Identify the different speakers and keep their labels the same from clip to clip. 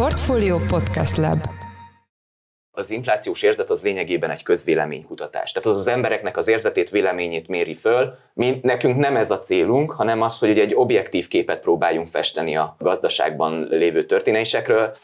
Speaker 1: Portfolio Podcast Lab
Speaker 2: az inflációs érzet az lényegében egy közvéleménykutatás. Tehát az az embereknek az érzetét, véleményét méri föl. Mi, nekünk nem ez a célunk, hanem az, hogy egy objektív képet próbáljunk festeni a gazdaságban lévő történésekről.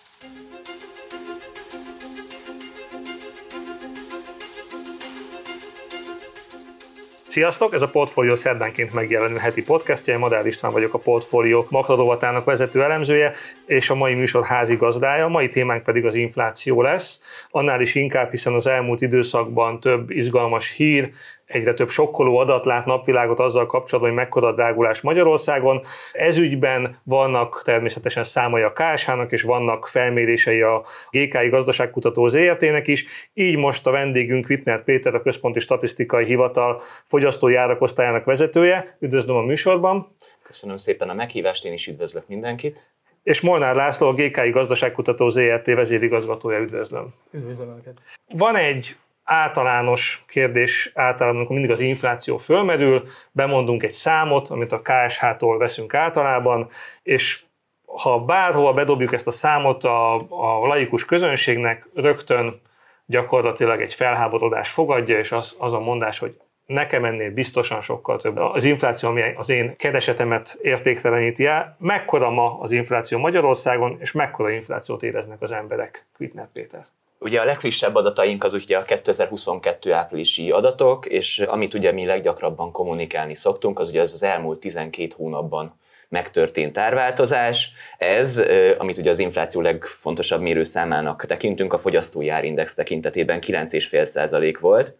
Speaker 3: Sziasztok! Ez a Portfolio szerdánként megjelenő heti podcastja. Én Madár István vagyok a Portfolio makrodovatának vezető elemzője, és a mai műsor házigazdája. A mai témánk pedig az infláció lesz. Annál is inkább, hiszen az elmúlt időszakban több izgalmas hír, egyre több sokkoló adat lát napvilágot azzal kapcsolatban, hogy mekkora a drágulás Magyarországon. Ez ügyben vannak természetesen számai a KSH-nak, és vannak felmérései a GKI gazdaságkutató ZRT-nek is. Így most a vendégünk Wittner Péter, a Központi Statisztikai Hivatal fogyasztói árakosztályának vezetője. Üdvözlöm a műsorban.
Speaker 2: Köszönöm szépen a meghívást, én is üdvözlök mindenkit.
Speaker 3: És Molnár László, a GKI Gazdaságkutató ZRT vezérigazgatója, üdvözlöm.
Speaker 4: Üdvözlöm Önöket.
Speaker 3: Van egy általános kérdés általában, amikor mindig az infláció fölmerül, bemondunk egy számot, amit a KSH-tól veszünk általában, és ha bárhova bedobjuk ezt a számot a, a laikus közönségnek, rögtön gyakorlatilag egy felháborodás fogadja, és az, az a mondás, hogy nekem ennél biztosan sokkal több. Az infláció, ami az én keresetemet értékteleníti el, mekkora ma az infláció Magyarországon, és mekkora inflációt éreznek az emberek, Kvitnet Péter?
Speaker 2: Ugye a legfrissebb adataink az ugye a 2022 áprilisi adatok, és amit ugye mi leggyakrabban kommunikálni szoktunk, az ugye az az elmúlt 12 hónapban megtörtént árváltozás. Ez, amit ugye az infláció legfontosabb mérőszámának tekintünk, a fogyasztói árindex tekintetében 9,5% volt.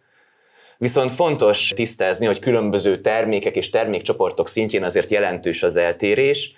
Speaker 2: Viszont fontos tisztázni, hogy különböző termékek és termékcsoportok szintjén azért jelentős az eltérés,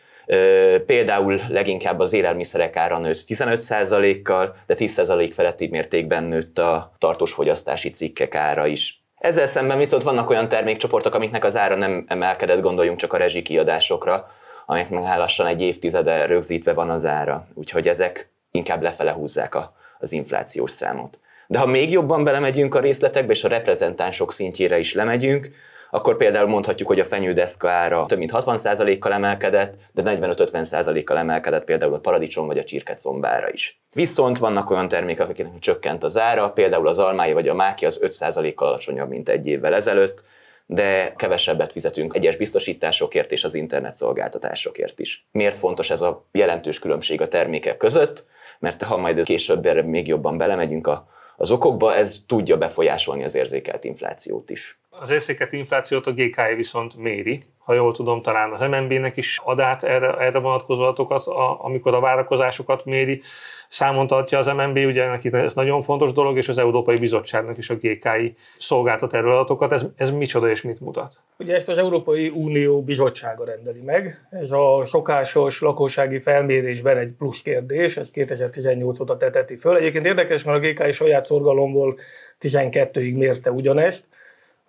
Speaker 2: Például leginkább az élelmiszerek ára nőtt 15%-kal, de 10% feletti mértékben nőtt a tartós fogyasztási cikkek ára is. Ezzel szemben viszont vannak olyan termékcsoportok, amiknek az ára nem emelkedett, gondoljunk csak a rezsikiadásokra, amiknek meg lassan egy évtizede rögzítve van az ára. Úgyhogy ezek inkább lefele húzzák a, az inflációs számot. De ha még jobban belemegyünk a részletekbe, és a reprezentánsok szintjére is lemegyünk, akkor például mondhatjuk, hogy a fenyődeszka ára több mint 60%-kal emelkedett, de 45-50%-kal emelkedett például a paradicsom vagy a csirkecomb is. Viszont vannak olyan termékek, akiknek csökkent az ára, például az almája vagy a máki az 5%-kal alacsonyabb, mint egy évvel ezelőtt, de kevesebbet fizetünk egyes biztosításokért és az internet szolgáltatásokért is. Miért fontos ez a jelentős különbség a termékek között? Mert ha majd később erre még jobban belemegyünk a, az okokba, ez tudja befolyásolni az érzékelt inflációt is.
Speaker 3: Az érzéket inflációt a GKI viszont méri. Ha jól tudom, talán az MNB-nek is ad át erre, erre vonatkozó adatokat, amikor a várakozásokat méri. Számon tartja az MNB, ugye neki ez nagyon fontos dolog, és az Európai Bizottságnak is a GKI szolgáltat erről adatokat. Ez, ez micsoda és mit mutat?
Speaker 4: Ugye ezt az Európai Unió bizottsága rendeli meg. Ez a szokásos lakossági felmérésben egy plusz kérdés, ez 2018 óta teteti föl. Egyébként érdekes, mert a GKI saját szorgalomból 12-ig mérte ugyanezt,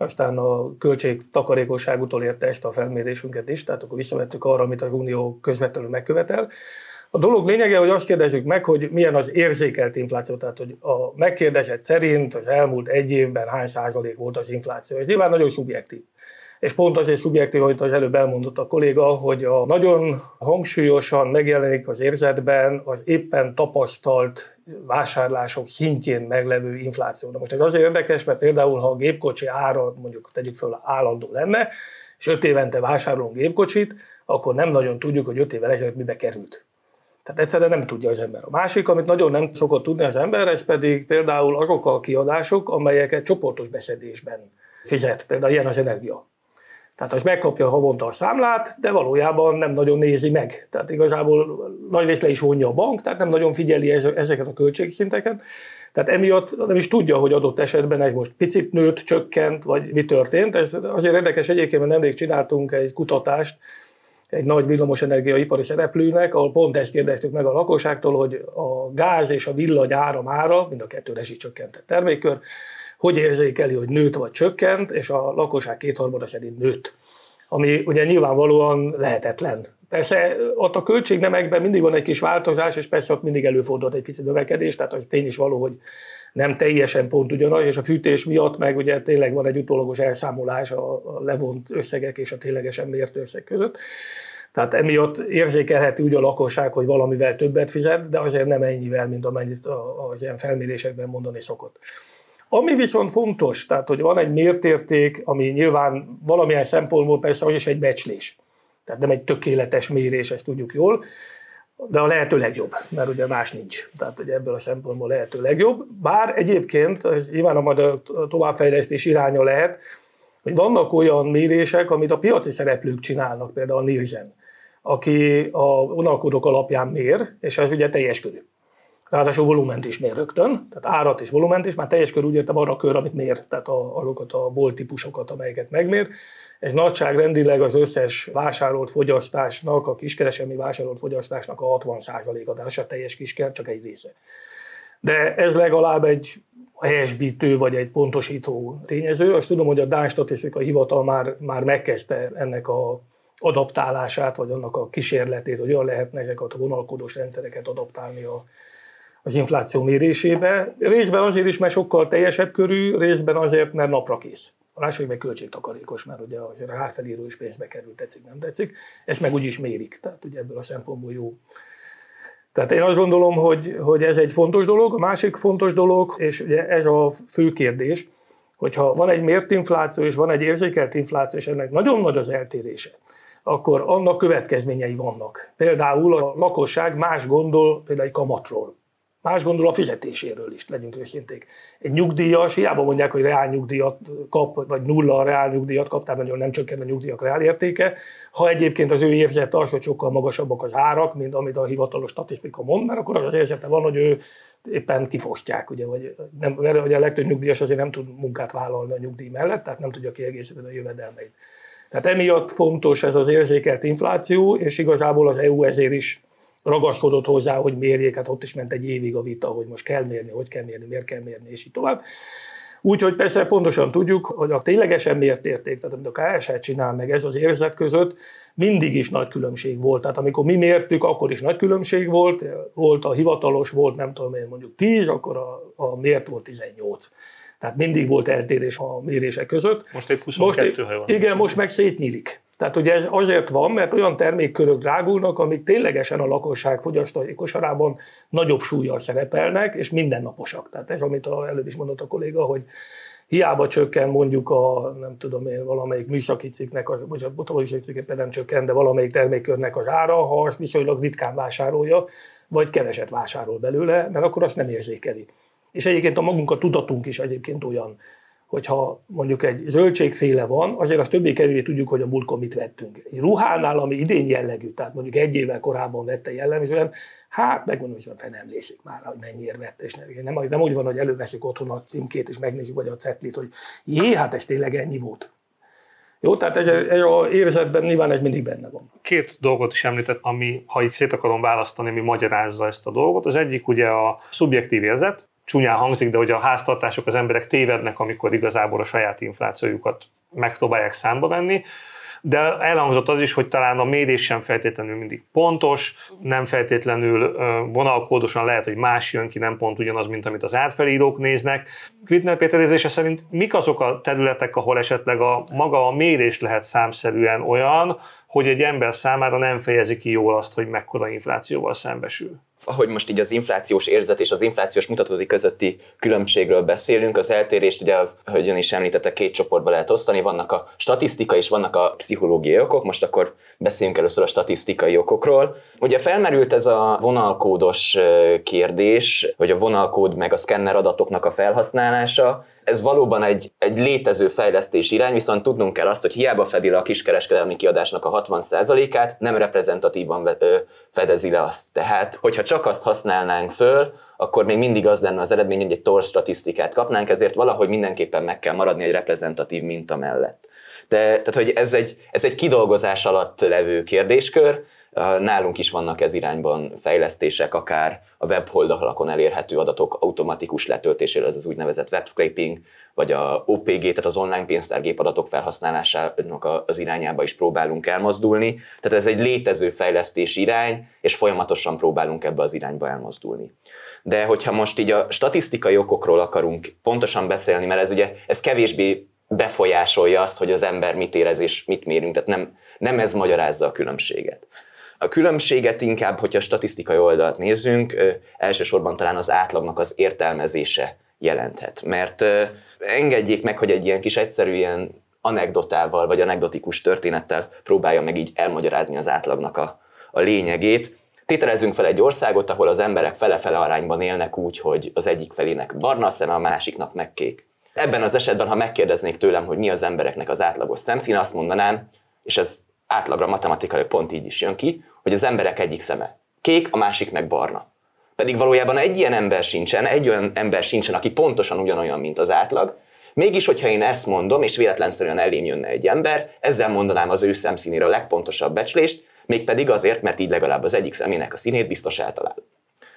Speaker 4: aztán a költség takarékosságútól érte ezt a felmérésünket is, tehát akkor visszavettük arra, amit az Unió közvetlenül megkövetel. A dolog lényege, hogy azt kérdezzük meg, hogy milyen az érzékelt infláció, tehát hogy a megkérdezett szerint az elmúlt egy évben hány százalék volt az infláció. Ez nyilván nagyon szubjektív. És pont azért szubjektív, amit az előbb elmondott a kolléga, hogy a nagyon hangsúlyosan megjelenik az érzetben az éppen tapasztalt vásárlások szintjén meglevő infláció. De most ez azért érdekes, mert például, ha a gépkocsi ára mondjuk tegyük föl állandó lenne, és öt évente vásárolunk gépkocsit, akkor nem nagyon tudjuk, hogy öt évvel ezelőtt mibe került. Tehát egyszerűen nem tudja az ember. A másik, amit nagyon nem szokott tudni az ember, ez pedig például azok a kiadások, amelyeket csoportos beszedésben fizet. Például ilyen az energia. Tehát az megkapja havonta a számlát, de valójában nem nagyon nézi meg. Tehát igazából nagy rész le is vonja a bank, tehát nem nagyon figyeli ezeket a költségszinteket. Tehát emiatt nem is tudja, hogy adott esetben ez most picit nőtt, csökkent, vagy mi történt. Ez azért érdekes egyébként, mert nemrég csináltunk egy kutatást, egy nagy villamosenergiaipari szereplőnek, ahol pont ezt kérdeztük meg a lakosságtól, hogy a gáz és a villany áram ára, mind a kettő csökkentett termékkör, hogy érzékeli, hogy nőtt vagy csökkent, és a lakosság kétharmada szerint nőtt. Ami ugye nyilvánvalóan lehetetlen. Persze ott a költségnemekben mindig van egy kis változás, és persze ott mindig előfordult egy pici növekedés, tehát az tény is való, hogy nem teljesen pont ugyanaz, és a fűtés miatt meg ugye tényleg van egy utólagos elszámolás a levont összegek és a ténylegesen mért összeg között. Tehát emiatt érzékelheti úgy a lakosság, hogy valamivel többet fizet, de azért nem ennyivel, mint amennyit az ilyen felmérésekben mondani szokott. Ami viszont fontos, tehát hogy van egy mértérték, ami nyilván valamilyen szempontból persze az is egy becslés. Tehát nem egy tökéletes mérés, ezt tudjuk jól, de a lehető legjobb, mert ugye más nincs. Tehát ugye ebből a szempontból lehető legjobb. Bár egyébként, nyilván a majd a továbbfejlesztés iránya lehet, hogy vannak olyan mérések, amit a piaci szereplők csinálnak, például a Nielsen, aki a vonalkódok alapján mér, és ez ugye teljes körű. Ráadásul volument is mér rögtön, tehát árat és volument is, már teljes kör úgy értem arra a kör, amit mér, tehát a, azokat a boltípusokat, amelyeket megmér. Ez nagyságrendileg az összes vásárolt fogyasztásnak, a kiskereskedelmi vásárolt fogyasztásnak a 60%-a, de az a teljes kisker, csak egy része. De ez legalább egy helyesbítő vagy egy pontosító tényező. Azt tudom, hogy a Dán Statisztikai Hivatal már, már megkezdte ennek a adaptálását, vagy annak a kísérletét, hogy olyan lehetne ezeket a vonalkódós rendszereket adaptálni a, az infláció mérésébe. Részben azért is, mert sokkal teljesebb körű, részben azért, mert napra kész. Lássuk, meg költségtakarékos, mert ugye a hárfelíró is pénzbe kerül, tetszik, nem tetszik. Ezt meg úgyis mérik, tehát ugye ebből a szempontból jó. Tehát én azt gondolom, hogy, hogy ez egy fontos dolog. A másik fontos dolog, és ugye ez a fő kérdés, hogyha van egy mért infláció és van egy érzékelt infláció, és ennek nagyon nagy az eltérése, akkor annak következményei vannak. Például a lakosság más gondol például egy kamatról. Más gondol a fizetéséről is, legyünk őszinték. Egy nyugdíjas, hiába mondják, hogy reál nyugdíjat kap, vagy nulla a reál nyugdíjat kap, tehát nagyon nem csökken a nyugdíjak reál értéke. Ha egyébként az ő érzete az, hogy sokkal magasabbak az árak, mint amit a hivatalos statisztika mond, mert akkor az az érzete van, hogy ő éppen kifosztják, ugye, vagy nem, mert ugye a legtöbb nyugdíjas azért nem tud munkát vállalni a nyugdíj mellett, tehát nem tudja kiegészíteni a jövedelmeit. Tehát emiatt fontos ez az érzékelt infláció, és igazából az EU ezért is ragaszkodott hozzá, hogy mérjék, hát ott is ment egy évig a vita, hogy most kell mérni, hogy kell mérni, miért kell mérni, és így tovább. Úgyhogy persze pontosan tudjuk, hogy a ténylegesen mért érték, tehát amit a KSH csinál meg ez az érzet között, mindig is nagy különbség volt. Tehát amikor mi mértük, akkor is nagy különbség volt, volt a hivatalos, volt nem tudom én mondjuk 10, akkor a, a mért volt 18. Tehát mindig volt eltérés a mérések között.
Speaker 3: Most épp 22, most, ha van.
Speaker 4: Igen, most meg szétnyílik. Tehát ugye ez azért van, mert olyan termékkörök drágulnak, amik ténylegesen a lakosság fogyasztói kosarában nagyobb súlyjal szerepelnek, és mindennaposak. Tehát ez, amit a, előbb is mondott a kolléga, hogy hiába csökken mondjuk a, nem tudom én, valamelyik műszaki cikknek, vagy a botomológiai cikknek nem csökken, de valamelyik termékkörnek az ára, ha azt viszonylag ritkán vásárolja, vagy keveset vásárol belőle, mert akkor azt nem érzékeli. És egyébként a magunk a tudatunk is egyébként olyan, hogyha mondjuk egy zöldségféle van, azért azt többé-kevésbé tudjuk, hogy a múltkor mit vettünk. Egy ruhánál, ami idén jellegű, tehát mondjuk egy évvel korábban vette jellemzően, hát megmondom, hogy fel nem lészik már, hogy mennyiért vett, és nem, nem, nem úgy van, hogy előveszik otthon a címkét, és megnézzük, vagy a cetlit, hogy jé, hát ez tényleg ennyi volt. Jó, tehát ez, ez a érzetben nyilván ez mindig benne van.
Speaker 3: Két dolgot is említett, ami, ha itt szét akarom választani, ami magyarázza ezt a dolgot. Az egyik ugye a szubjektív érzet, csúnyán hangzik, de hogy a háztartások, az emberek tévednek, amikor igazából a saját inflációjukat megpróbálják számba venni. De elhangzott az is, hogy talán a mérés sem feltétlenül mindig pontos, nem feltétlenül vonalkódosan lehet, hogy más jön ki, nem pont ugyanaz, mint amit az átfelírók néznek. Kvitner Péter szerint mik azok a területek, ahol esetleg a maga a mérés lehet számszerűen olyan, hogy egy ember számára nem fejezi ki jól azt, hogy mekkora inflációval szembesül?
Speaker 2: ahogy most így az inflációs érzet és az inflációs mutatói közötti különbségről beszélünk, az eltérést ugye, ahogy ön is említette, két csoportba lehet osztani, vannak a statisztikai és vannak a pszichológiai okok, most akkor beszéljünk először a statisztikai okokról. Ugye felmerült ez a vonalkódos kérdés, hogy a vonalkód meg a szkenner adatoknak a felhasználása, ez valóban egy, egy létező fejlesztés irány, viszont tudnunk kell azt, hogy hiába fedi le a kiskereskedelmi kiadásnak a 60%-át, nem reprezentatívan fedezi le azt. Tehát, hogyha csak azt használnánk föl, akkor még mindig az lenne az eredmény, hogy egy torz statisztikát kapnánk, ezért valahogy mindenképpen meg kell maradni egy reprezentatív minta mellett. De, tehát, hogy ez egy, ez egy kidolgozás alatt levő kérdéskör, Nálunk is vannak ez irányban fejlesztések, akár a weboldalakon elérhető adatok automatikus letöltésére, ez az úgynevezett web scraping, vagy a OPG, tehát az online pénztárgép adatok felhasználásának az irányába is próbálunk elmozdulni. Tehát ez egy létező fejlesztés irány, és folyamatosan próbálunk ebbe az irányba elmozdulni. De hogyha most így a statisztikai okokról akarunk pontosan beszélni, mert ez ugye ez kevésbé befolyásolja azt, hogy az ember mit érez és mit mérünk. Tehát nem, nem ez magyarázza a különbséget. A különbséget inkább, hogyha statisztikai oldalt nézzünk, elsősorban talán az átlagnak az értelmezése jelenthet. Mert engedjék meg, hogy egy ilyen kis egyszerű ilyen anekdotával vagy anekdotikus történettel próbálja meg így elmagyarázni az átlagnak a, a lényegét. Tételezzünk fel egy országot, ahol az emberek fele-fele arányban élnek úgy, hogy az egyik felének barna a szeme, a másiknak meg kék. Ebben az esetben, ha megkérdeznék tőlem, hogy mi az embereknek az átlagos szemszíne, azt mondanám, és ez átlagra matematikai pont így is jön ki, hogy az emberek egyik szeme kék, a másik meg barna. Pedig valójában egy ilyen ember sincsen, egy olyan ember sincsen, aki pontosan ugyanolyan, mint az átlag. Mégis, hogyha én ezt mondom, és véletlenszerűen elém jönne egy ember, ezzel mondanám az ő szemszínére a legpontosabb becslést, mégpedig azért, mert így legalább az egyik szemének a színét biztos eltalál.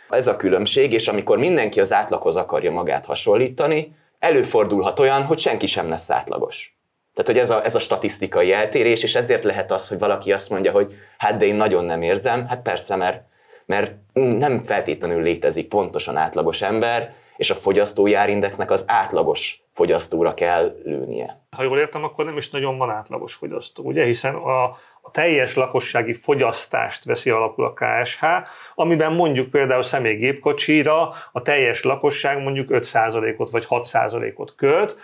Speaker 2: Ez a különbség, és amikor mindenki az átlaghoz akarja magát hasonlítani, előfordulhat olyan, hogy senki sem lesz átlagos. Tehát, hogy ez a, ez a statisztikai eltérés, és ezért lehet az, hogy valaki azt mondja, hogy hát de én nagyon nem érzem, hát persze, mert, mert nem feltétlenül létezik pontosan átlagos ember, és a fogyasztói árindexnek az átlagos fogyasztóra kell lőnie.
Speaker 3: Ha jól értem, akkor nem is nagyon van átlagos fogyasztó, ugye? Hiszen a, a teljes lakossági fogyasztást veszi alapul a KSH, amiben mondjuk például személygépkocsira a teljes lakosság mondjuk 5%-ot vagy 6%-ot költ,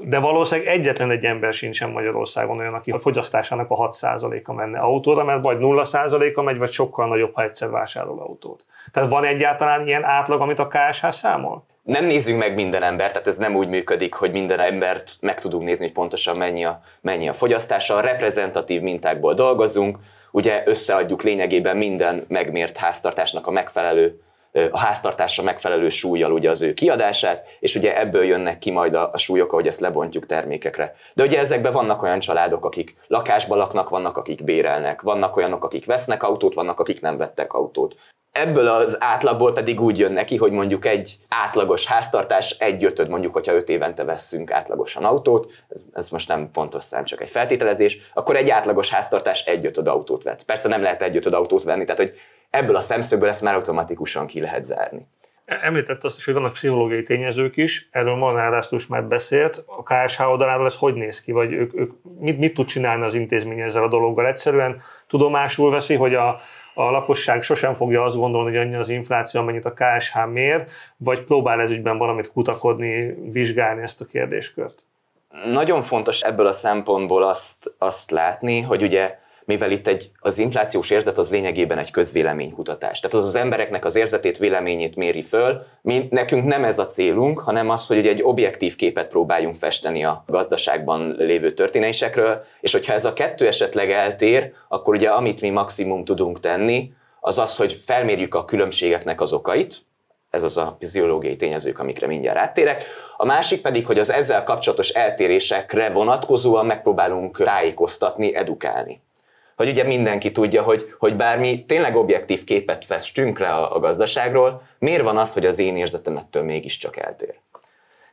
Speaker 3: de valószínűleg egyetlen egy ember sincsen Magyarországon olyan, aki a fogyasztásának a 6%-a menne autóra, mert vagy 0%-a megy, vagy sokkal nagyobb, ha egyszer vásárol autót. Tehát van egyáltalán ilyen átlag, amit a KSH számol?
Speaker 2: Nem nézzünk meg minden embert, tehát ez nem úgy működik, hogy minden embert meg tudunk nézni, hogy pontosan mennyi a, mennyi a fogyasztása. A reprezentatív mintákból dolgozunk, ugye összeadjuk lényegében minden megmért háztartásnak a megfelelő a háztartásra megfelelő súlyjal ugye az ő kiadását, és ugye ebből jönnek ki majd a, a súlyok, ahogy ezt lebontjuk termékekre. De ugye ezekben vannak olyan családok, akik lakásban laknak, vannak, akik bérelnek, vannak olyanok, akik vesznek autót, vannak, akik nem vettek autót. Ebből az átlagból pedig úgy jön neki, hogy mondjuk egy átlagos háztartás egy ötöd, mondjuk, hogyha öt évente vesszünk átlagosan autót, ez, ez most nem pontos szám, csak egy feltételezés, akkor egy átlagos háztartás egy ötöd autót vett. Persze nem lehet egy ötöd autót venni, tehát hogy ebből a szemszögből ezt már automatikusan ki lehet zárni.
Speaker 3: Említett azt is, hogy vannak pszichológiai tényezők is, erről Molnár Lászlós már beszélt. A KSH oldaláról ez hogy néz ki, vagy ők, ők mit, mit tud csinálni az intézmény ezzel a dologgal? Egyszerűen tudomásul veszi, hogy a, a lakosság sosem fogja azt gondolni, hogy annyi az infláció, amennyit a KSH mér, vagy próbál ez ügyben valamit kutakodni, vizsgálni ezt a kérdéskört?
Speaker 2: Nagyon fontos ebből a szempontból azt, azt látni, hogy ugye mivel itt egy, az inflációs érzet az lényegében egy közvéleménykutatás. Tehát az az embereknek az érzetét, véleményét méri föl. Mi, nekünk nem ez a célunk, hanem az, hogy egy objektív képet próbáljunk festeni a gazdaságban lévő történésekről, és hogyha ez a kettő esetleg eltér, akkor ugye amit mi maximum tudunk tenni, az az, hogy felmérjük a különbségeknek az okait, ez az a fiziológiai tényezők, amikre mindjárt áttérek. A másik pedig, hogy az ezzel kapcsolatos eltérésekre vonatkozóan megpróbálunk tájékoztatni, edukálni hogy ugye mindenki tudja, hogy, hogy bármi tényleg objektív képet festünk le a, a gazdaságról, miért van az, hogy az én érzetem ettől mégiscsak eltér.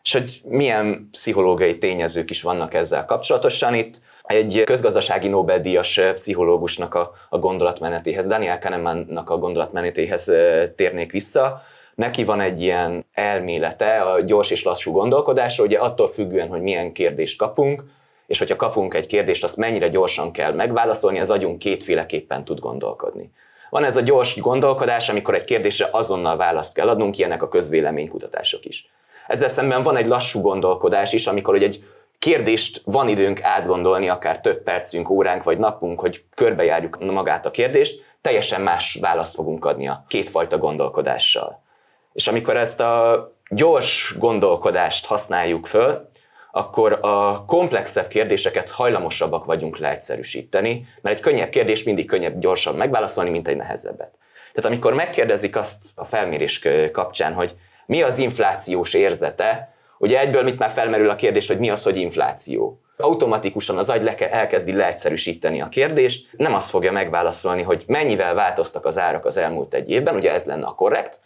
Speaker 2: És hogy milyen pszichológiai tényezők is vannak ezzel kapcsolatosan itt. Egy közgazdasági Nobel-díjas pszichológusnak a, a gondolatmenetéhez, Daniel Kahnemannak a gondolatmenetéhez térnék vissza. Neki van egy ilyen elmélete a gyors és lassú gondolkodásra, ugye attól függően, hogy milyen kérdést kapunk, és hogyha kapunk egy kérdést, azt mennyire gyorsan kell megválaszolni, az agyunk kétféleképpen tud gondolkodni. Van ez a gyors gondolkodás, amikor egy kérdésre azonnal választ kell adnunk, ilyenek a közvéleménykutatások is. Ezzel szemben van egy lassú gondolkodás is, amikor hogy egy kérdést van időnk átgondolni, akár több percünk, óránk vagy napunk, hogy körbejárjuk magát a kérdést, teljesen más választ fogunk adni a kétfajta gondolkodással. És amikor ezt a gyors gondolkodást használjuk föl, akkor a komplexebb kérdéseket hajlamosabbak vagyunk leegyszerűsíteni, mert egy könnyebb kérdés mindig könnyebb gyorsan megválaszolni, mint egy nehezebbet. Tehát amikor megkérdezik azt a felmérés kapcsán, hogy mi az inflációs érzete, ugye egyből mit már felmerül a kérdés, hogy mi az, hogy infláció. Automatikusan az agy le elkezdi leegyszerűsíteni a kérdést, nem azt fogja megválaszolni, hogy mennyivel változtak az árak az elmúlt egy évben, ugye ez lenne a korrekt,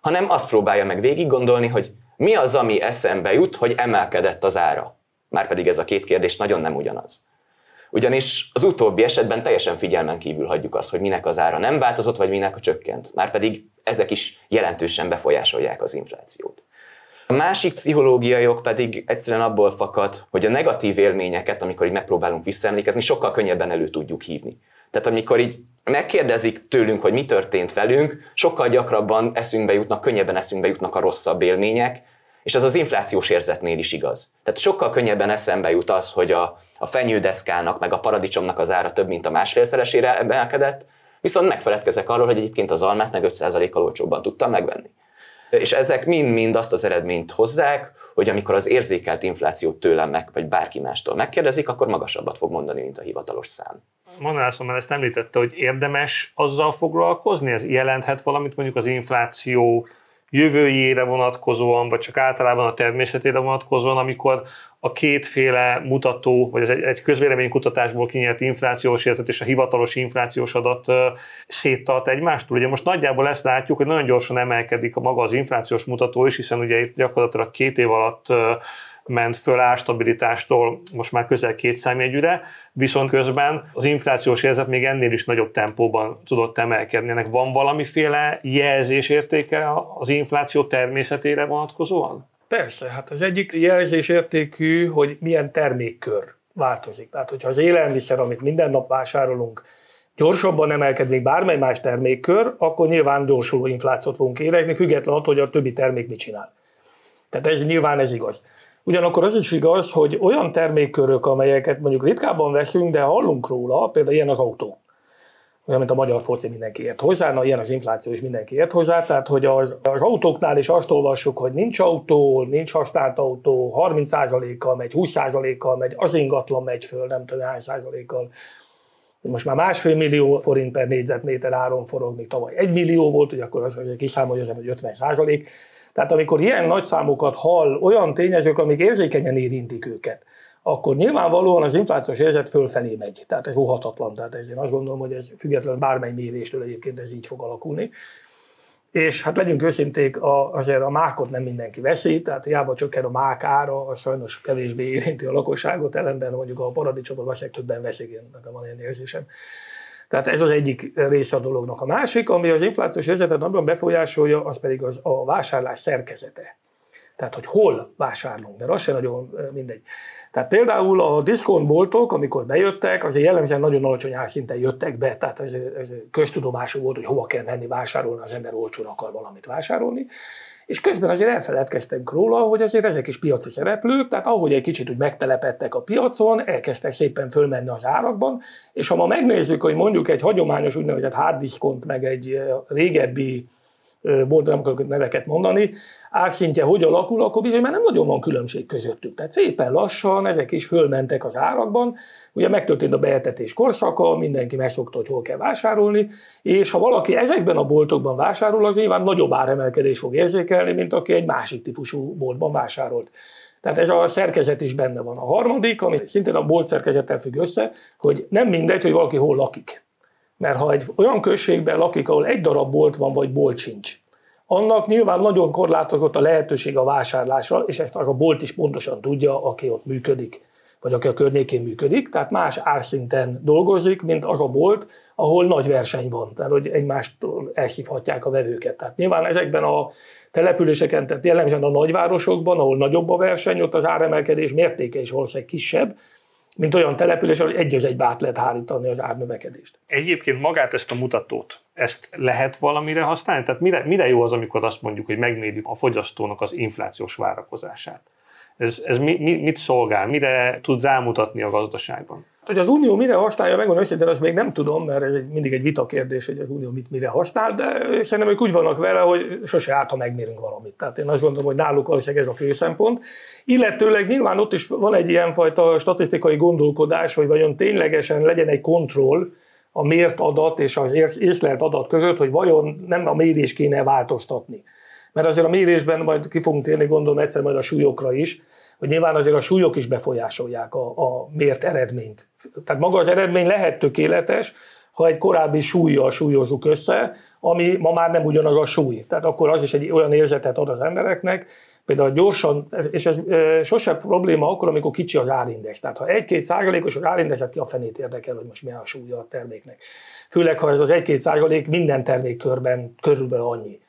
Speaker 2: hanem azt próbálja meg végig gondolni, hogy mi az, ami eszembe jut, hogy emelkedett az ára? Márpedig ez a két kérdés nagyon nem ugyanaz. Ugyanis az utóbbi esetben teljesen figyelmen kívül hagyjuk azt, hogy minek az ára nem változott, vagy minek a csökkent. Márpedig ezek is jelentősen befolyásolják az inflációt. A másik pszichológiai ok pedig egyszerűen abból fakad, hogy a negatív élményeket, amikor így megpróbálunk visszaemlékezni, sokkal könnyebben elő tudjuk hívni. Tehát amikor így megkérdezik tőlünk, hogy mi történt velünk, sokkal gyakrabban eszünkbe jutnak, könnyebben eszünkbe jutnak a rosszabb élmények, és ez az inflációs érzetnél is igaz. Tehát sokkal könnyebben eszembe jut az, hogy a, a fenyődeszkának, meg a paradicsomnak az ára több, mint a másfélszeresére emelkedett, viszont megfeledkezek arról, hogy egyébként az almát meg 5%-kal olcsóbban tudtam megvenni. És ezek mind-mind azt az eredményt hozzák, hogy amikor az érzékelt inflációt tőlem meg, vagy bárki mástól megkérdezik, akkor magasabbat fog mondani, mint a hivatalos szám.
Speaker 3: Manászom már ezt említette, hogy érdemes azzal foglalkozni? Ez jelenthet valamit mondjuk az infláció jövőjére vonatkozóan, vagy csak általában a természetére vonatkozóan, amikor a kétféle mutató, vagy ez egy, egy közvéleménykutatásból kinyert inflációs érzet és a hivatalos inflációs adat széttart egymástól. Ugye most nagyjából ezt látjuk, hogy nagyon gyorsan emelkedik a maga az inflációs mutató is, hiszen ugye itt gyakorlatilag két év alatt ment föl árstabilitástól most már közel két számjegyűre, viszont közben az inflációs érzet még ennél is nagyobb tempóban tudott emelkedni. Ennek van valamiféle jelzésértéke az infláció természetére vonatkozóan?
Speaker 4: Persze, hát az egyik jelzésértékű, hogy milyen termékkör változik. Tehát, hogyha az élelmiszer, amit minden nap vásárolunk, gyorsabban emelkedik bármely más termékkör, akkor nyilván gyorsuló inflációt fogunk érezni, függetlenül attól, hogy a többi termék mit csinál. Tehát ez nyilván ez igaz. Ugyanakkor az is igaz, hogy olyan termékkörök, amelyeket mondjuk ritkábban veszünk, de hallunk róla, például ilyen az autó. Olyan, mint a magyar foci mindenki ért hozzá, na ilyen az infláció is mindenki ért hozzá, tehát hogy az, az autóknál is azt olvassuk, hogy nincs autó, nincs használt autó, 30%-kal megy, 20%-kal megy, az ingatlan megy föl, nem tudom hány százalékkal. Most már másfél millió forint per négyzetméter áron forog, még tavaly egy millió volt, hogy akkor az, az kiszámolja, hogy 50 százalék. Tehát amikor ilyen nagy számokat hall olyan tényezők, amik érzékenyen érintik őket, akkor nyilvánvalóan az inflációs érzet fölfelé megy. Tehát ez óhatatlan. Tehát ez, én azt gondolom, hogy ez független bármely méréstől egyébként ez így fog alakulni. És hát legyünk őszinték, a, azért a mákot nem mindenki veszi, tehát hiába csökken a mák ára, az sajnos kevésbé érinti a lakosságot, ellenben mondjuk a paradicsomot vasek többen veszik, én nekem van ilyen érzésem. Tehát ez az egyik része a dolognak. A másik, ami az inflációs helyzetet nagyon befolyásolja, az pedig az a vásárlás szerkezete. Tehát, hogy hol vásárlunk, mert az sem nagyon mindegy. Tehát például a diszkontboltok, amikor bejöttek, azért jellemzően nagyon alacsony árszinten jöttek be, tehát ez, ez köztudomású volt, hogy hova kell menni vásárolni, az ember olcsón akar valamit vásárolni és közben azért elfeledkeztek róla, hogy azért ezek is piaci szereplők, tehát ahogy egy kicsit úgy megtelepettek a piacon, elkezdtek szépen fölmenni az árakban, és ha ma megnézzük, hogy mondjuk egy hagyományos úgynevezett hard meg egy régebbi bolt, nem akarok neveket mondani, árszintje hogy alakul, akkor bizony már nem nagyon van különbség közöttük. Tehát szépen lassan ezek is fölmentek az árakban, ugye megtörtént a beetetés korszaka, mindenki megszokta, hogy hol kell vásárolni, és ha valaki ezekben a boltokban vásárol, az nyilván nagyobb áremelkedés fog érzékelni, mint aki egy másik típusú boltban vásárolt. Tehát ez a szerkezet is benne van. A harmadik, ami szintén a bolt szerkezettel függ össze, hogy nem mindegy, hogy valaki hol lakik. Mert ha egy olyan községben lakik, ahol egy darab bolt van, vagy bolt sincs, annak nyilván nagyon korlátozott a lehetőség a vásárlásra, és ezt a bolt is pontosan tudja, aki ott működik, vagy aki a környékén működik, tehát más árszinten dolgozik, mint az a bolt, ahol nagy verseny van, tehát hogy egymástól elhívhatják a vevőket. Tehát nyilván ezekben a településeken, tehát jellemzően a nagyvárosokban, ahol nagyobb a verseny, ott az áremelkedés mértéke is valószínűleg kisebb, mint olyan település, ahol egy az egybe át lehet hárítani az árnövekedést.
Speaker 3: Egyébként magát ezt a mutatót, ezt lehet valamire használni? Tehát mire, mire jó az, amikor azt mondjuk, hogy megmérjük a fogyasztónak az inflációs várakozását? Ez, ez mi, mi, mit szolgál? Mire tud rámutatni a gazdaságban?
Speaker 4: Hogy az Unió mire használja, megmondom őszintén, azt még nem tudom, mert ez egy, mindig egy vita kérdés, hogy az Unió mit mire használ, de szerintem ők úgy vannak vele, hogy sose árt, ha megmérünk valamit. Tehát én azt gondolom, hogy náluk valószínűleg ez a fő szempont. Illetőleg nyilván ott is van egy ilyenfajta statisztikai gondolkodás, hogy vajon ténylegesen legyen egy kontroll, a mért adat és az észlelt adat között, hogy vajon nem a mérés kéne változtatni. Mert azért a mérésben majd ki fogunk térni, gondolom egyszer majd a súlyokra is, hogy nyilván azért a súlyok is befolyásolják a, a mért eredményt. Tehát maga az eredmény lehet tökéletes, ha egy korábbi súlyjal súlyozunk össze, ami ma már nem ugyanaz a súly. Tehát akkor az is egy olyan érzetet ad az embereknek, például gyorsan, és ez sose probléma akkor, amikor kicsi az árindex. Tehát ha egy-két százalékos az árindexet, ki a fenét érdekel, hogy most mi a súlya a terméknek. Főleg, ha ez az egy-két százalék minden termékkörben körülbelül annyi.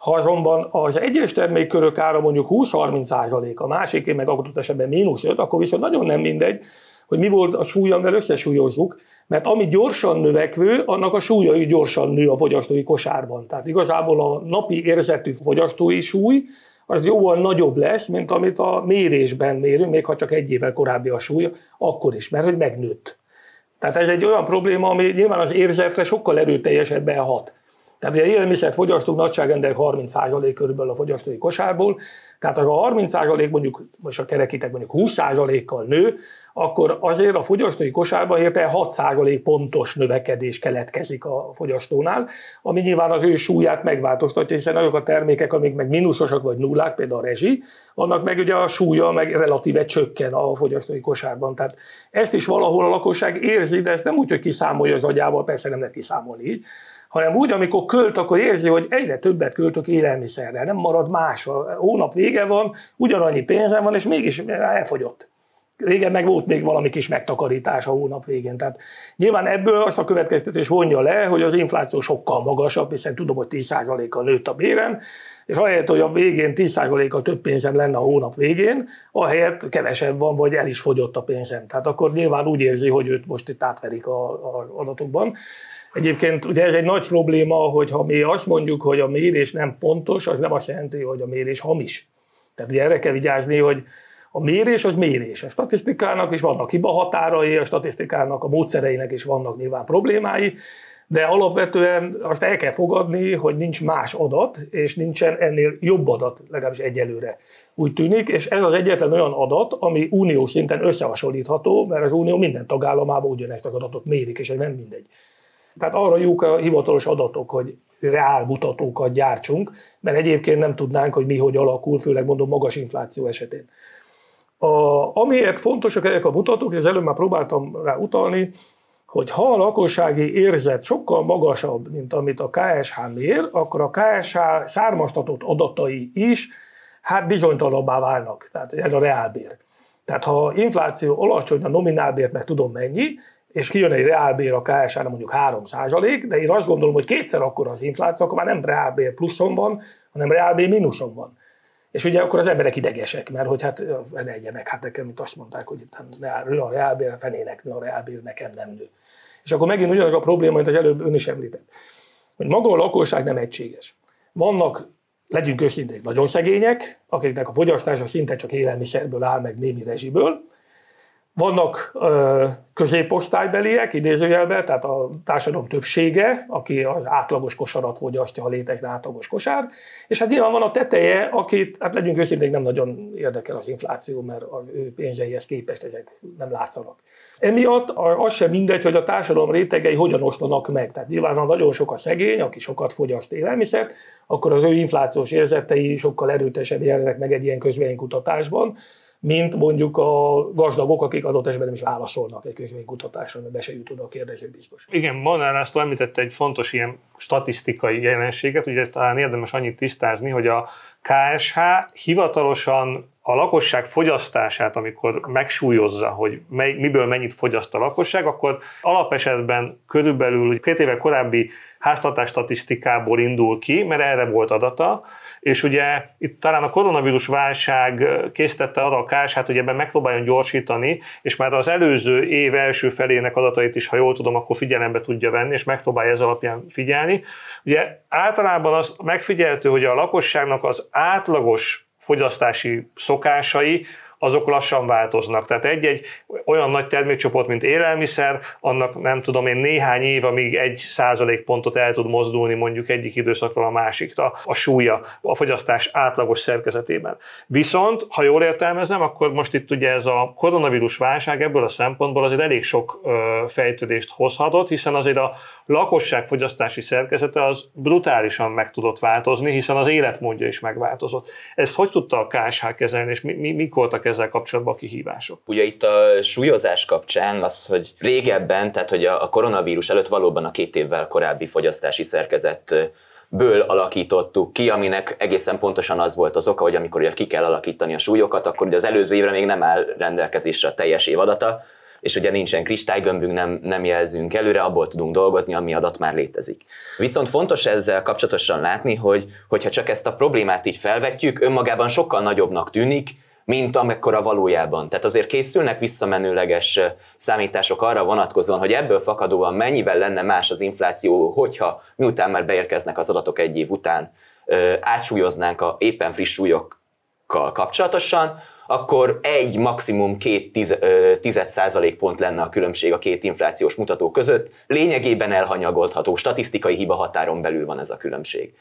Speaker 4: Ha azonban az egyes termékkörök ára mondjuk 20-30% a másiké meg adott esetben mínusz 5, akkor viszont nagyon nem mindegy, hogy mi volt a súlya, amivel összesúlyozzuk, mert ami gyorsan növekvő, annak a súlya is gyorsan nő a fogyasztói kosárban. Tehát igazából a napi érzetű fogyasztói súly az jóval nagyobb lesz, mint amit a mérésben mérünk, még ha csak egy évvel korábbi a súly, akkor is, mert hogy megnőtt. Tehát ez egy olyan probléma, ami nyilván az érzetre sokkal erőteljesebben hat. Tehát ugye élelmiszert fogyasztunk nagyságrendek 30% körülbelül a fogyasztói kosárból, tehát ha a 30% mondjuk, most a kerekítek mondjuk 20%-kal nő, akkor azért a fogyasztói kosárban érte 6% pontos növekedés keletkezik a fogyasztónál, ami nyilván az ő súlyát megváltoztatja, hiszen azok a termékek, amik meg mínuszosak vagy nullák, például a rezsi, annak meg ugye a súlya meg relatíve csökken a fogyasztói kosárban. Tehát ezt is valahol a lakosság érzi, de ezt nem úgy, hogy kiszámolja az agyával, persze nem lehet kiszámolni így, hanem úgy, amikor költ, akkor érzi, hogy egyre többet költök élelmiszerre, nem marad más. A hónap vége van, ugyanannyi pénzem van, és mégis elfogyott. Régen meg volt még valami kis megtakarítás a hónap végén. Tehát nyilván ebből azt a következtetés vonja le, hogy az infláció sokkal magasabb, hiszen tudom, hogy 10%-kal nőtt a bérem, és ahelyett, hogy a végén 10%-kal több pénzem lenne a hónap végén, ahelyett kevesebb van, vagy el is fogyott a pénzem. Tehát akkor nyilván úgy érzi, hogy őt most itt átverik a, a adatokban. Egyébként ugye ez egy nagy probléma, hogy ha mi azt mondjuk, hogy a mérés nem pontos, az nem azt jelenti, hogy a mérés hamis. Tehát ugye erre kell vigyázni, hogy a mérés az mérés. A statisztikának is vannak hibahatárai, a statisztikának, a módszereinek is vannak nyilván problémái, de alapvetően azt el kell fogadni, hogy nincs más adat, és nincsen ennél jobb adat, legalábbis egyelőre úgy tűnik, és ez az egyetlen olyan adat, ami unió szinten összehasonlítható, mert az unió minden tagállamában ugyanezt az adatot mérik, és ez nem mindegy. Tehát arra jók a hivatalos adatok, hogy reál mutatókat gyártsunk, mert egyébként nem tudnánk, hogy mi hogy alakul, főleg mondom magas infláció esetén. A, amiért fontosak ezek a mutatók, és az előbb már próbáltam rá utalni, hogy ha a lakossági érzet sokkal magasabb, mint amit a KSH mér, akkor a KSH származtatott adatai is hát bizonytalanabbá válnak. Tehát ez a reálbér. Tehát ha infláció alacsony, a nominálbért meg tudom mennyi, és kijön egy reálbér a ksh mondjuk 3 de én azt gondolom, hogy kétszer akkor az infláció, akkor már nem reálbér pluszon van, hanem reálbér mínuszon van. És ugye akkor az emberek idegesek, mert hogy hát ne meg, hát nekem itt azt mondták, hogy itt nő a reálbér, a fenének nő a reálbér, nekem nem nő. És akkor megint ugyanaz a probléma, mint az előbb ön is említett, hogy maga a lakosság nem egységes. Vannak, legyünk őszinték, nagyon szegények, akiknek a fogyasztása szinte csak élelmiszerből áll, meg némi rezsiből, vannak ö, középosztálybeliek, idézőjelben, tehát a társadalom többsége, aki az átlagos kosarat fogyasztja, ha létezik átlagos kosár, és hát nyilván van a teteje, akit, hát legyünk őszintén, nem nagyon érdekel az infláció, mert az ő pénzeihez képest ezek nem látszanak. Emiatt az sem mindegy, hogy a társadalom rétegei hogyan osztanak meg. Tehát nyilván, ha nagyon sok a szegény, aki sokat fogyaszt élelmiszert, akkor az ő inflációs érzetei sokkal erőtesebb jelennek meg egy ilyen közvénykutatásban, mint mondjuk a gazdagok, akik adott esetben nem is válaszolnak egy könyvkutatásra, mert be se jut oda a kérdező biztos.
Speaker 3: Igen, Molnár László említette egy fontos ilyen statisztikai jelenséget, ugye talán érdemes annyit tisztázni, hogy a KSH hivatalosan a lakosság fogyasztását, amikor megsúlyozza, hogy mely, miből mennyit fogyaszt a lakosság, akkor alapesetben körülbelül két éve korábbi háztartás statisztikából indul ki, mert erre volt adata, és ugye itt talán a koronavírus válság készítette arra a KSH-t, hogy ebben megpróbáljon gyorsítani, és már az előző év első felének adatait is, ha jól tudom, akkor figyelembe tudja venni, és megpróbálja ez alapján figyelni. Ugye általában az megfigyelhető, hogy a lakosságnak az átlagos fogyasztási szokásai azok lassan változnak. Tehát egy-egy olyan nagy termékcsoport, mint élelmiszer, annak nem tudom én néhány év, amíg egy százalék pontot el tud mozdulni mondjuk egyik időszakról a másikra a súlya a fogyasztás átlagos szerkezetében. Viszont, ha jól értelmezem, akkor most itt ugye ez a koronavírus válság ebből a szempontból azért elég sok fejtődést hozhatott, hiszen azért a lakosság fogyasztási szerkezete az brutálisan meg tudott változni, hiszen az életmódja is megváltozott. Ezt hogy tudta a KSH kezelni, és mi, mi, mik voltak ezzel kapcsolatban a kihívások?
Speaker 2: Ugye itt a súlyozás kapcsán az, hogy régebben, tehát hogy a koronavírus előtt valóban a két évvel korábbi fogyasztási szerkezet ből alakítottuk ki, aminek egészen pontosan az volt az oka, hogy amikor ugye ki kell alakítani a súlyokat, akkor ugye az előző évre még nem áll rendelkezésre a teljes évadata, és ugye nincsen kristálygömbünk, nem, nem jelzünk előre, abból tudunk dolgozni, ami adat már létezik. Viszont fontos ezzel kapcsolatosan látni, hogy hogyha csak ezt a problémát így felvetjük, önmagában sokkal nagyobbnak tűnik, mint amekkora valójában. Tehát azért készülnek visszamenőleges számítások arra vonatkozóan, hogy ebből fakadóan mennyivel lenne más az infláció, hogyha miután már beérkeznek az adatok egy év után, átsúlyoznánk a éppen friss súlyokkal kapcsolatosan, akkor egy, maximum két tiz, tized százalékpont lenne a különbség a két inflációs mutató között. Lényegében elhanyagolható, statisztikai hiba határon belül van ez a különbség.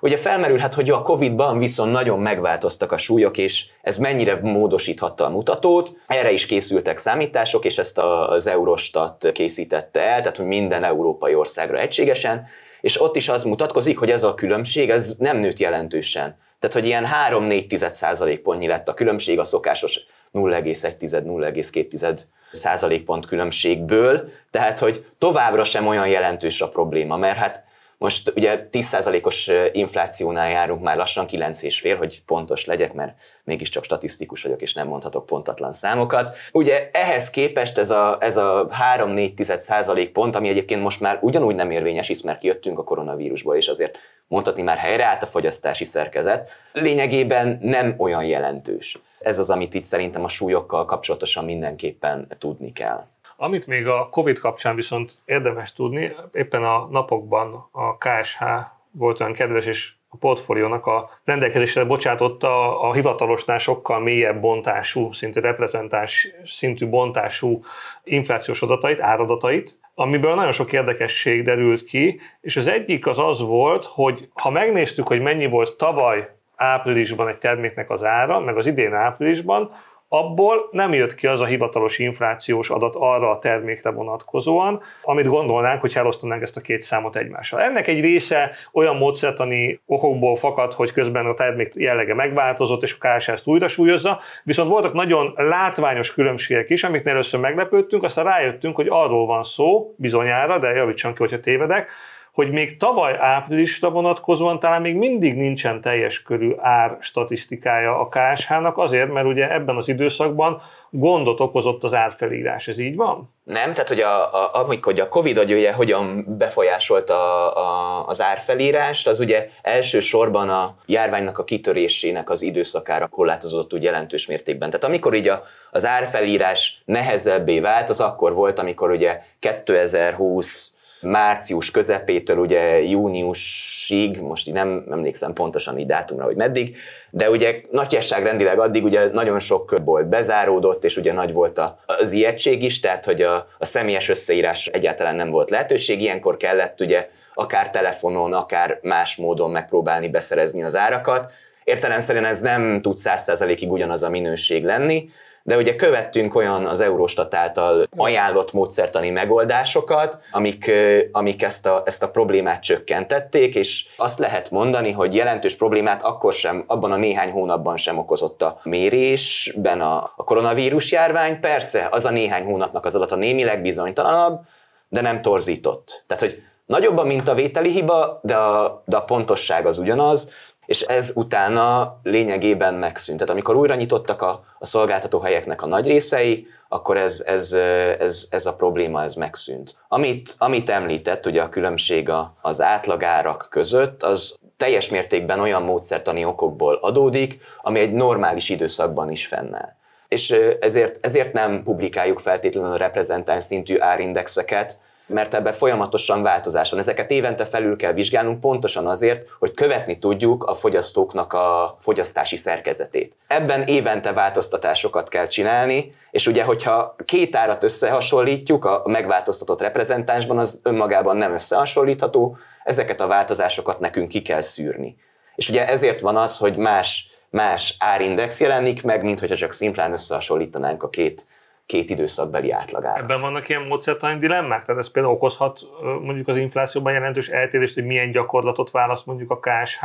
Speaker 2: Ugye felmerülhet, hogy a Covid-ban viszont nagyon megváltoztak a súlyok, és ez mennyire módosíthatta a mutatót. Erre is készültek számítások, és ezt az Eurostat készítette el, tehát hogy minden európai országra egységesen, és ott is az mutatkozik, hogy ez a különbség ez nem nőtt jelentősen. Tehát, hogy ilyen 3-4 százalékpontnyi lett a különbség a szokásos 0,1-0,2 százalékpont különbségből, tehát, hogy továbbra sem olyan jelentős a probléma, mert hát most ugye 10%-os inflációnál járunk már lassan 9,5, hogy pontos legyek, mert mégiscsak statisztikus vagyok, és nem mondhatok pontatlan számokat. Ugye ehhez képest ez a, ez a 3-4 pont, ami egyébként most már ugyanúgy nem érvényes, hisz mert kijöttünk a koronavírusból, és azért mondhatni már helyreállt a fogyasztási szerkezet, lényegében nem olyan jelentős. Ez az, amit itt szerintem a súlyokkal kapcsolatosan mindenképpen tudni kell.
Speaker 3: Amit még a COVID kapcsán viszont érdemes tudni, éppen a napokban a KSH volt olyan kedves, és a portfóliónak a rendelkezésre bocsátotta a hivatalosnál sokkal mélyebb bontású, szinte reprezentás szintű bontású inflációs adatait, áradatait, amiből nagyon sok érdekesség derült ki, és az egyik az az volt, hogy ha megnéztük, hogy mennyi volt tavaly áprilisban egy terméknek az ára, meg az idén áprilisban, abból nem jött ki az a hivatalos inflációs adat arra a termékre vonatkozóan, amit gondolnánk, hogy elosztanánk ezt a két számot egymással. Ennek egy része olyan módszertani okokból fakad, hogy közben a termék jellege megváltozott, és a KSH ezt újra súlyozza, viszont voltak nagyon látványos különbségek is, amiknél először meglepődtünk, aztán rájöttünk, hogy arról van szó, bizonyára, de javítson ki, hogyha tévedek, hogy még tavaly áprilisra vonatkozóan talán még mindig nincsen teljes körű ár statisztikája a KSH-nak, azért, mert ugye ebben az időszakban gondot okozott az árfelírás. Ez így van?
Speaker 2: Nem, tehát hogy a, a, amikor hogy a Covid agyője hogyan befolyásolta a, a, az árfelírást, az ugye elsősorban a járványnak a kitörésének az időszakára korlátozódott úgy jelentős mértékben. Tehát amikor így a, az árfelírás nehezebbé vált, az akkor volt, amikor ugye 2020 március közepétől ugye júniusig, most így nem emlékszem pontosan így dátumra, hogy meddig, de ugye nagyságrendileg addig ugye nagyon sok bolt bezáródott, és ugye nagy volt az ijegység is, tehát hogy a, a személyes összeírás egyáltalán nem volt lehetőség, ilyenkor kellett ugye akár telefonon, akár más módon megpróbálni beszerezni az árakat. Értelemszerűen ez nem tud 100%-ig ugyanaz a minőség lenni, de ugye követtünk olyan az Eurostat által ajánlott módszertani megoldásokat, amik, amik ezt, a, ezt a problémát csökkentették, és azt lehet mondani, hogy jelentős problémát akkor sem, abban a néhány hónapban sem okozott a mérésben a, a koronavírus járvány. Persze, az a néhány hónapnak az adata némileg bizonytalanabb, de nem torzított. Tehát, hogy nagyobb a mintavételi hiba, de a, de a pontosság az ugyanaz, és ez utána lényegében megszűnt. Tehát amikor újra nyitottak a, a szolgáltató helyeknek a nagy részei, akkor ez, ez, ez, ez a probléma ez megszűnt. Amit, amit említett, ugye a különbség a, az átlagárak között, az teljes mértékben olyan módszertani okokból adódik, ami egy normális időszakban is fennáll. És ezért, ezért nem publikáljuk feltétlenül a reprezentáns szintű árindexeket, mert ebben folyamatosan változás van. Ezeket évente felül kell vizsgálnunk pontosan azért, hogy követni tudjuk a fogyasztóknak a fogyasztási szerkezetét. Ebben évente változtatásokat kell csinálni, és ugye, hogyha két árat összehasonlítjuk a megváltoztatott reprezentánsban, az önmagában nem összehasonlítható, ezeket a változásokat nekünk ki kell szűrni. És ugye ezért van az, hogy más, más árindex jelenik meg, mint hogyha csak szimplán összehasonlítanánk a két két időszakbeli átlagára.
Speaker 3: Ebben vannak ilyen módszertani dilemmák? Tehát ez például okozhat mondjuk az inflációban jelentős eltérést, hogy milyen gyakorlatot választ mondjuk a KSH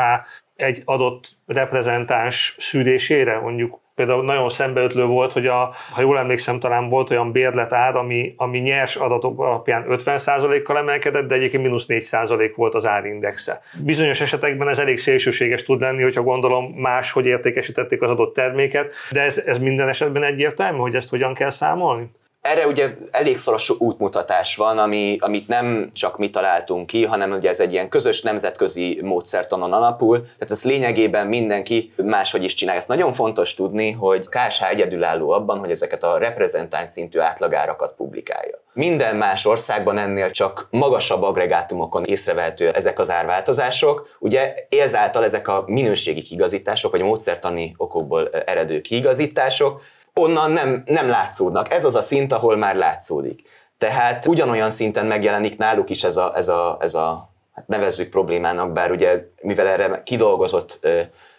Speaker 3: egy adott reprezentáns szűrésére, mondjuk például nagyon szembeötlő volt, hogy a, ha jól emlékszem, talán volt olyan bérletár, ami, ami nyers adatok alapján 50%-kal emelkedett, de egyébként mínusz 4% volt az árindexe. Bizonyos esetekben ez elég szélsőséges tud lenni, hogyha gondolom más, hogy értékesítették az adott terméket, de ez, ez minden esetben egyértelmű, hogy ezt hogyan kell számolni?
Speaker 2: Erre ugye elég szoros útmutatás van, ami, amit nem csak mi találtunk ki, hanem ugye ez egy ilyen közös nemzetközi módszertanon alapul, tehát ez lényegében mindenki máshogy is csinálja. Ezt nagyon fontos tudni, hogy KSH egyedülálló abban, hogy ezeket a reprezentáns szintű átlagárakat publikálja. Minden más országban ennél csak magasabb agregátumokon észrevehető ezek az árváltozások. Ugye ezáltal ezek a minőségi kigazítások, vagy módszertani okokból eredő kigazítások onnan nem, nem látszódnak. Ez az a szint, ahol már látszódik. Tehát ugyanolyan szinten megjelenik náluk is ez a, ez a, ez a hát nevezzük problémának, bár ugye mivel erre kidolgozott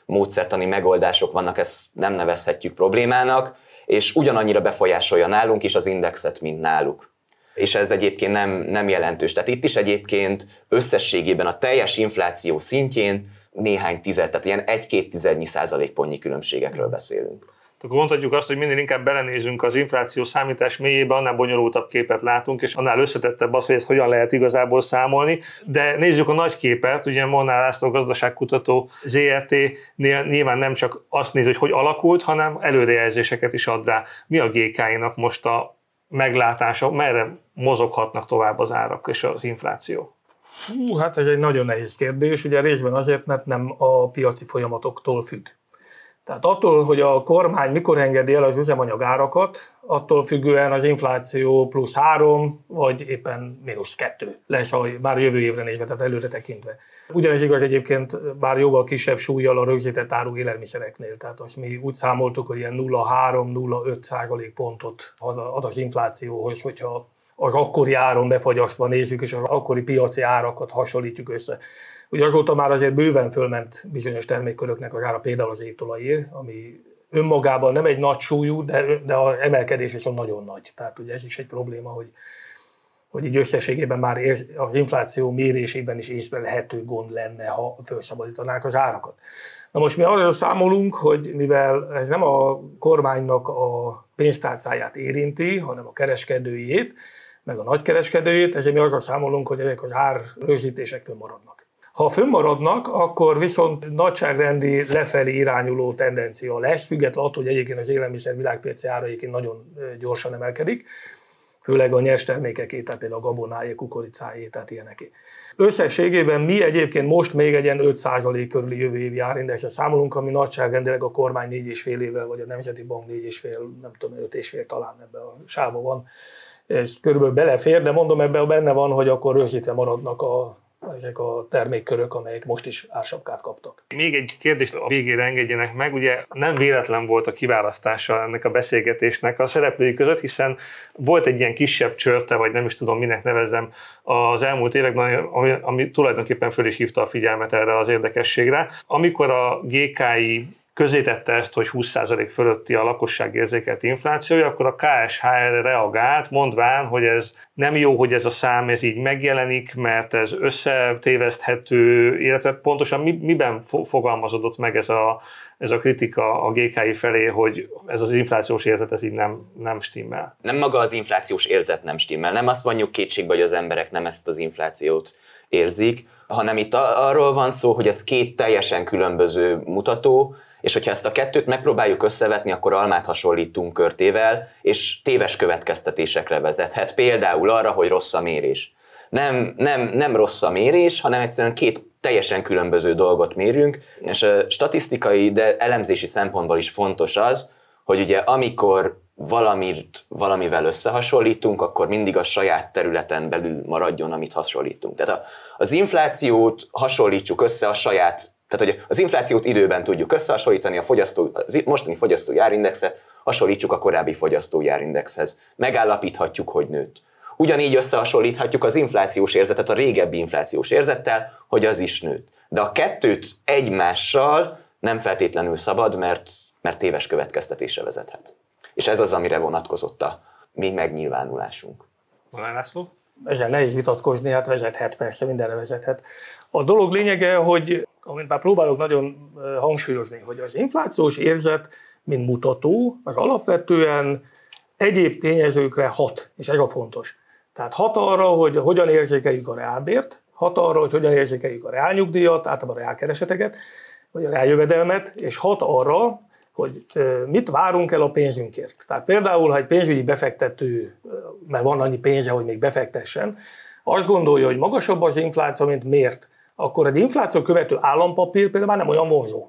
Speaker 2: módszertani megoldások vannak, ezt nem nevezhetjük problémának, és ugyanannyira befolyásolja nálunk is az indexet, mint náluk. És ez egyébként nem, nem jelentős. Tehát itt is egyébként összességében a teljes infláció szintjén néhány tized, tehát ilyen egy-két tizednyi százalékpontnyi különbségekről beszélünk
Speaker 3: akkor mondhatjuk azt, hogy minél inkább belenézünk az infláció számítás mélyébe, annál bonyolultabb képet látunk, és annál összetettebb az, hogy ezt hogyan lehet igazából számolni. De nézzük a nagy képet, ugye Molnár László gazdaságkutató ZRT nyilván nem csak azt néz, hogy hogy alakult, hanem előrejelzéseket is ad rá. Mi a GK-nak most a meglátása, merre mozoghatnak tovább az árak és az infláció?
Speaker 4: Hú, hát ez egy nagyon nehéz kérdés, ugye részben azért, mert nem a piaci folyamatoktól függ. Tehát attól, hogy a kormány mikor engedi el az üzemanyag árakat, attól függően az infláció plusz három, vagy éppen mínusz kettő lesz a, már jövő évre nézve, tehát előre tekintve. Ugyanez igaz egyébként bár jóval kisebb súlyjal a rögzített áru élelmiszereknél. Tehát azt mi úgy számoltuk, hogy ilyen 0,3-0,5 százalék pontot ad az inflációhoz, hogyha az akkori áron befagyasztva nézzük, és az akkori piaci árakat hasonlítjuk össze. Ugye azóta már azért bőven fölment bizonyos termékköröknek az ára, például az étolajér, ami önmagában nem egy nagy súlyú, de, de az emelkedés viszont nagyon nagy. Tehát ugye ez is egy probléma, hogy, hogy így összességében már az infláció mérésében is észrelhető gond lenne, ha felszabadítanák az árakat. Na most mi arra számolunk, hogy mivel ez nem a kormánynak a pénztárcáját érinti, hanem a kereskedőjét, meg a nagykereskedőjét, ezért mi arra számolunk, hogy ezek az ár rögzítések maradnak. Ha fönnmaradnak, akkor viszont nagyságrendi lefelé irányuló tendencia lesz, függetlenül attól, hogy egyébként az élelmiszer világpiaci ára egyébként nagyon gyorsan emelkedik, főleg a nyers termékeké, tehát például a gabonájé, kukoricájé, tehát ilyeneké. Összességében mi egyébként most még egy ilyen 5% körüli jövő évi árindexre számolunk, ami nagyságrendileg a kormány 4,5 évvel, vagy a Nemzeti Bank 4,5, nem tudom, 5,5 talán ebben a sáva van. Ez körülbelül belefér, de mondom, ebben benne van, hogy akkor rögzítve maradnak a ezek a termékkörök, amelyek most is ársapkát kaptak.
Speaker 3: Még egy kérdést a végére engedjenek meg, ugye nem véletlen volt a kiválasztása ennek a beszélgetésnek a szereplői között, hiszen volt egy ilyen kisebb csörte, vagy nem is tudom minek nevezem, az elmúlt években, ami, ami tulajdonképpen föl is hívta a figyelmet erre az érdekességre. Amikor a GKI közétette ezt, hogy 20% fölötti a lakosság érzékelt inflációja, akkor a KSH erre reagált, mondván, hogy ez nem jó, hogy ez a szám ez így megjelenik, mert ez összetéveszthető, illetve pontosan mi, miben fogalmazódott meg ez a, ez a kritika a GKI felé, hogy ez az inflációs érzet ez így nem, nem stimmel?
Speaker 2: Nem maga az inflációs érzet nem stimmel, nem azt mondjuk kétségbe, hogy az emberek nem ezt az inflációt érzik, hanem itt arról van szó, hogy ez két teljesen különböző mutató, és hogyha ezt a kettőt megpróbáljuk összevetni, akkor almát hasonlítunk körtével, és téves következtetésekre vezethet. Például arra, hogy rossz a mérés. Nem, nem, nem rossz a mérés, hanem egyszerűen két teljesen különböző dolgot mérünk, és a statisztikai, de elemzési szempontból is fontos az, hogy ugye amikor valamit, valamivel összehasonlítunk, akkor mindig a saját területen belül maradjon, amit hasonlítunk. Tehát az inflációt hasonlítsuk össze a saját tehát, hogy az inflációt időben tudjuk összehasonlítani, a fogyasztó, az mostani fogyasztói árindexet hasonlítsuk a korábbi fogyasztói árindexhez. Megállapíthatjuk, hogy nőtt. Ugyanígy összehasonlíthatjuk az inflációs érzetet a régebbi inflációs érzettel, hogy az is nőtt. De a kettőt egymással nem feltétlenül szabad, mert, mert téves következtetésre vezethet. És ez az, amire vonatkozott a mi megnyilvánulásunk.
Speaker 3: Van László?
Speaker 4: Ezzel nehéz vitatkozni, hát vezethet, persze mindenre vezethet. A dolog lényege, hogy amit már próbálok nagyon hangsúlyozni, hogy az inflációs érzet, mint mutató, az alapvetően egyéb tényezőkre hat, és ez a fontos. Tehát hat arra, hogy hogyan érzékeljük a reálbért, hat arra, hogy hogyan érzékeljük a reálnyugdíjat, általában a reálkereseteket, vagy a reáljövedelmet, és hat arra, hogy mit várunk el a pénzünkért. Tehát például, ha egy pénzügyi befektető, mert van annyi pénze, hogy még befektessen, azt gondolja, hogy magasabb az infláció, mint miért, akkor egy infláció követő állampapír például már nem olyan vonzó.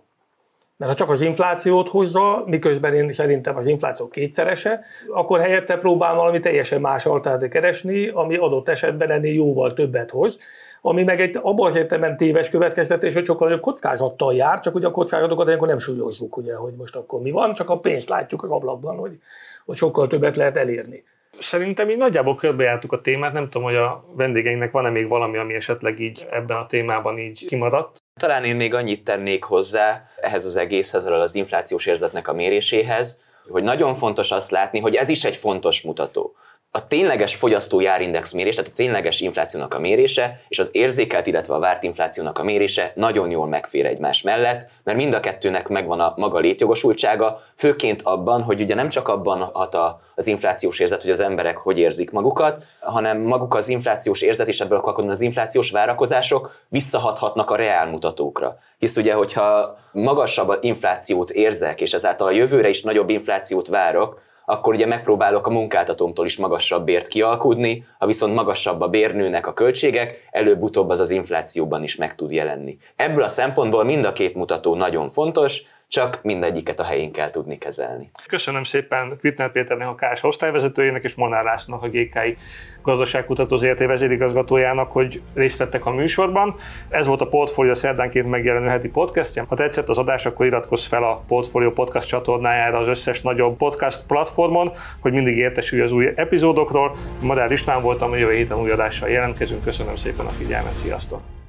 Speaker 4: Mert ha csak az inflációt hozza, miközben én szerintem az infláció kétszerese, akkor helyette próbál valami teljesen más alternatívát keresni, ami adott esetben ennél jóval többet hoz, ami meg egy abban az értelemben téves következtetés, hogy sokkal nagyobb kockázattal jár, csak ugye a kockázatokat ilyenkor nem súlyozzuk, ugye, hogy most akkor mi van, csak a pénzt látjuk az ablakban, hogy, hogy sokkal többet lehet elérni.
Speaker 3: Szerintem így nagyjából körbejártuk a témát, nem tudom, hogy a vendégeinknek van-e még valami, ami esetleg így ebben a témában így kimaradt.
Speaker 2: Talán én még annyit tennék hozzá ehhez az egészhez, az inflációs érzetnek a méréséhez, hogy nagyon fontos azt látni, hogy ez is egy fontos mutató a tényleges fogyasztói árindex mérés, tehát a tényleges inflációnak a mérése, és az érzékelt, illetve a várt inflációnak a mérése nagyon jól megfér egymás mellett, mert mind a kettőnek megvan a maga létjogosultsága, főként abban, hogy ugye nem csak abban hat az inflációs érzet, hogy az emberek hogy érzik magukat, hanem maguk az inflációs érzet és ebből a az inflációs várakozások visszahathatnak a reálmutatókra. Hisz ugye, hogyha magasabb inflációt érzek, és ezáltal a jövőre is nagyobb inflációt várok, akkor ugye megpróbálok a munkáltatómtól is magasabb bért kialkudni, ha viszont magasabb a bérnőnek a költségek, előbb-utóbb az az inflációban is meg tud jelenni. Ebből a szempontból mind a két mutató nagyon fontos, csak mindegyiket a helyén kell tudni kezelni.
Speaker 3: Köszönöm szépen Kvitner Péternek, a KS osztályvezetőjének és Monár Lászlónak, a GKI gazdaságkutató ZRT vezérigazgatójának, hogy részt vettek a műsorban. Ez volt a Portfolio szerdánként megjelenő heti podcastja. Ha tetszett az adás, akkor iratkozz fel a Portfolio podcast csatornájára az összes nagyobb podcast platformon, hogy mindig értesülj az új epizódokról. Madár István voltam, a jövő héten új adással jelentkezünk. Köszönöm szépen a figyelmet, sziasztok!